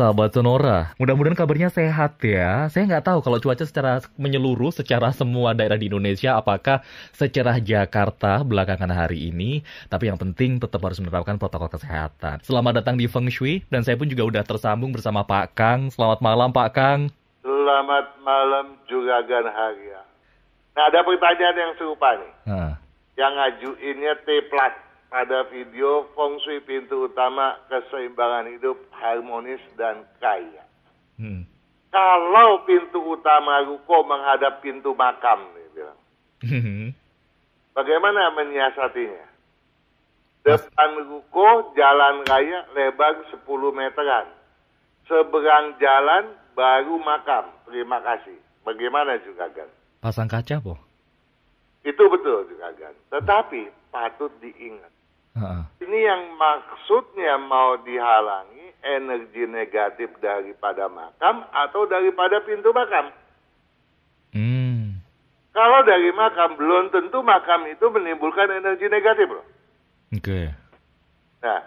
Sahabat Sonora, mudah-mudahan kabarnya sehat ya. Saya nggak tahu kalau cuaca secara menyeluruh, secara semua daerah di Indonesia, apakah secerah Jakarta belakangan hari ini. Tapi yang penting tetap harus menerapkan protokol kesehatan. Selamat datang di Feng Shui, dan saya pun juga udah tersambung bersama Pak Kang. Selamat malam Pak Kang. Selamat malam juga Gan Haria. Nah ada pertanyaan yang serupa nih. Nah. Yang ngajuinnya T Plat pada video Feng Shui pintu utama keseimbangan hidup harmonis dan kaya. Hmm. Kalau pintu utama ruko menghadap pintu makam, nih bilang. Bagaimana menyiasatinya? Depan ruko jalan raya lebar 10 meteran. Seberang jalan baru makam. Terima kasih. Bagaimana juga Gan? Pasang kaca, po? Itu betul juga Gan. Tetapi patut diingat Uh-uh. Ini yang maksudnya mau dihalangi energi negatif daripada makam atau daripada pintu makam. Hmm. Kalau dari makam, belum tentu makam itu menimbulkan energi negatif loh. Oke. Okay. Nah,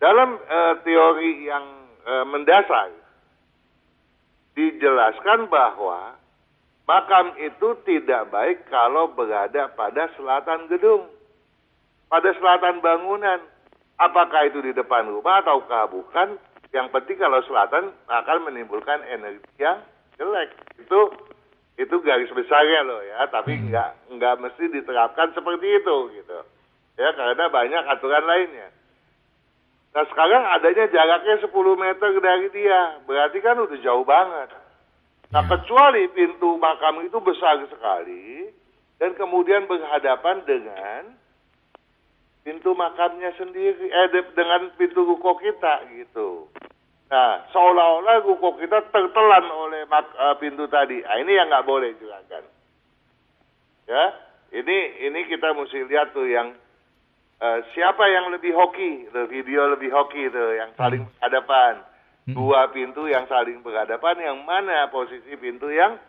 dalam uh, teori yang uh, mendasar, dijelaskan bahwa makam itu tidak baik kalau berada pada selatan gedung pada selatan bangunan. Apakah itu di depan rumah ataukah bukan? Yang penting kalau selatan akan menimbulkan energi yang jelek. Itu itu garis besarnya loh ya, tapi hmm. nggak nggak mesti diterapkan seperti itu gitu. Ya karena banyak aturan lainnya. Nah sekarang adanya jaraknya 10 meter dari dia, berarti kan udah jauh banget. Nah ya. kecuali pintu makam itu besar sekali dan kemudian berhadapan dengan pintu makamnya sendiri, eh dengan pintu ruko kita gitu. Nah, seolah-olah ruko kita tertelan oleh mak, uh, pintu tadi. Nah, ini yang nggak boleh juga kan. Ya, ini ini kita mesti lihat tuh yang uh, siapa yang lebih hoki, tuh, video lebih hoki tuh, yang saling hmm. berhadapan. Hmm. Dua pintu yang saling berhadapan, yang mana posisi pintu yang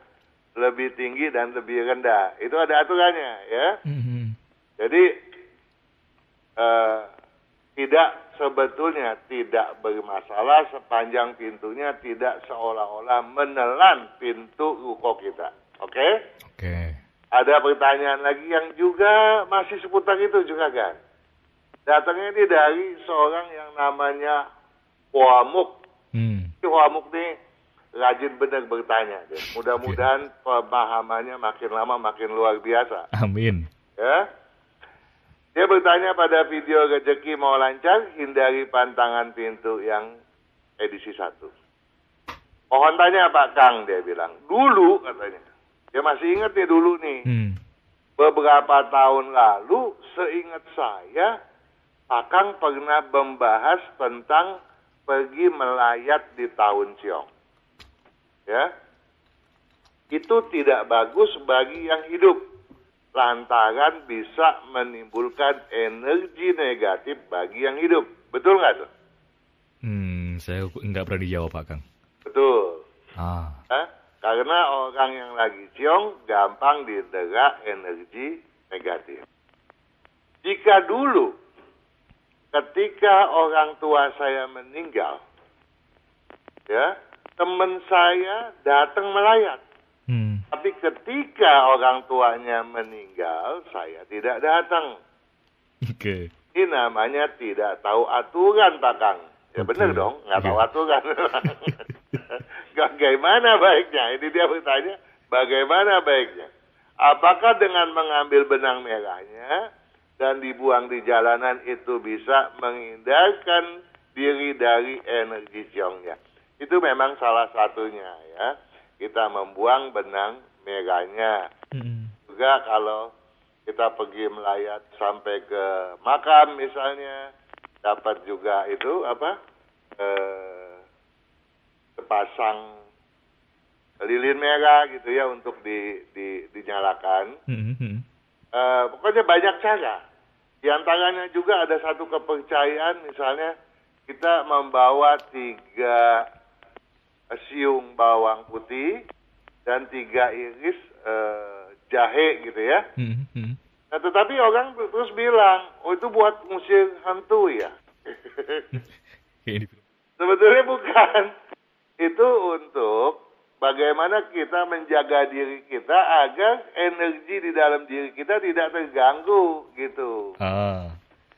lebih tinggi dan lebih rendah. Itu ada aturannya ya. Hmm. Jadi eh, tidak sebetulnya tidak bermasalah sepanjang pintunya tidak seolah-olah menelan pintu ruko kita. Oke? Okay? Oke. Okay. Ada pertanyaan lagi yang juga masih seputar itu juga kan. Datangnya ini dari seorang yang namanya Wamuk. Hmm. Wamuk nih rajin benar bertanya. Mudah-mudahan okay. pemahamannya makin lama makin luar biasa. Amin. Ya. Dia bertanya pada video rezeki mau lancar, hindari pantangan pintu yang edisi satu. Mohon tanya Pak Kang, dia bilang. Dulu katanya. Dia masih ingat ya dulu nih. Hmm. Beberapa tahun lalu, seingat saya, Pak Kang pernah membahas tentang pergi melayat di tahun Ciong. Ya. Itu tidak bagus bagi yang hidup lantaran bisa menimbulkan energi negatif bagi yang hidup. Betul nggak tuh? Hmm, saya nggak pernah dijawab Pak Kang. Betul. Ah. Eh? Karena orang yang lagi ciong gampang didera energi negatif. Jika dulu ketika orang tua saya meninggal, ya teman saya datang melayat. Tapi ketika orang tuanya meninggal, saya tidak datang. Oke. Okay. Ini namanya tidak tahu aturan, Pak Kang. Ya okay. benar dong, nggak okay. tahu aturan. bagaimana baiknya? Ini dia bertanya, bagaimana baiknya? Apakah dengan mengambil benang merahnya dan dibuang di jalanan itu bisa menghindarkan diri dari energi ciongnya? Itu memang salah satunya ya kita membuang benang merahnya. Hmm. Juga kalau kita pergi melayat sampai ke makam misalnya, dapat juga itu apa? Eh, sepasang lilin merah gitu ya untuk di, di, dinyalakan. Hmm. Eh, pokoknya banyak cara. Di antaranya juga ada satu kepercayaan misalnya kita membawa tiga siung bawang putih dan tiga iris uh, jahe gitu ya. Hmm, hmm. Nah tetapi orang terus bilang, oh itu buat musik hantu ya. Sebetulnya bukan. Itu untuk bagaimana kita menjaga diri kita agar energi di dalam diri kita tidak terganggu gitu. Ah.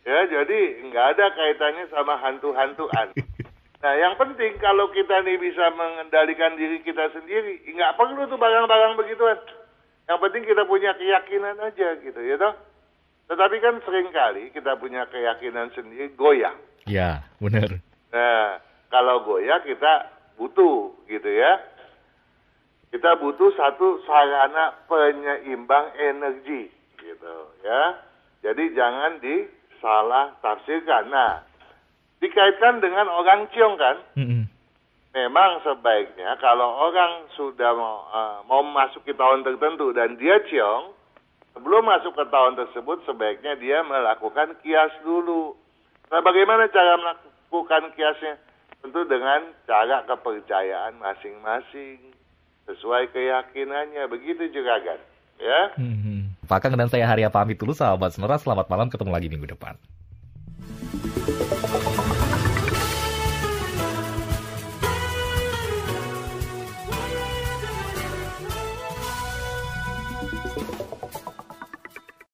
Ya, jadi nggak ada kaitannya sama hantu-hantuan. Nah, yang penting kalau kita nih bisa mengendalikan diri kita sendiri, nggak perlu tuh barang-barang begituan. Yang penting kita punya keyakinan aja gitu, ya toh. Tetapi kan sering kali kita punya keyakinan sendiri goyah. Ya, benar. Nah, kalau goyah kita butuh gitu ya. Kita butuh satu sarana penyeimbang energi gitu ya. Jadi jangan disalah tafsirkan. Nah, dikaitkan dengan orang ciong kan? Mm-mm. Memang sebaiknya kalau orang sudah mau, uh, mau memasuki tahun tertentu dan dia ciong, sebelum masuk ke tahun tersebut sebaiknya dia melakukan kias dulu. Nah, bagaimana cara melakukan kiasnya? Tentu dengan cara kepercayaan masing-masing sesuai keyakinannya. Begitu juga kan, ya. Mhm. Pak Kang dan saya Haria pamit dulu sahabat Senora. Selamat malam, ketemu lagi minggu depan.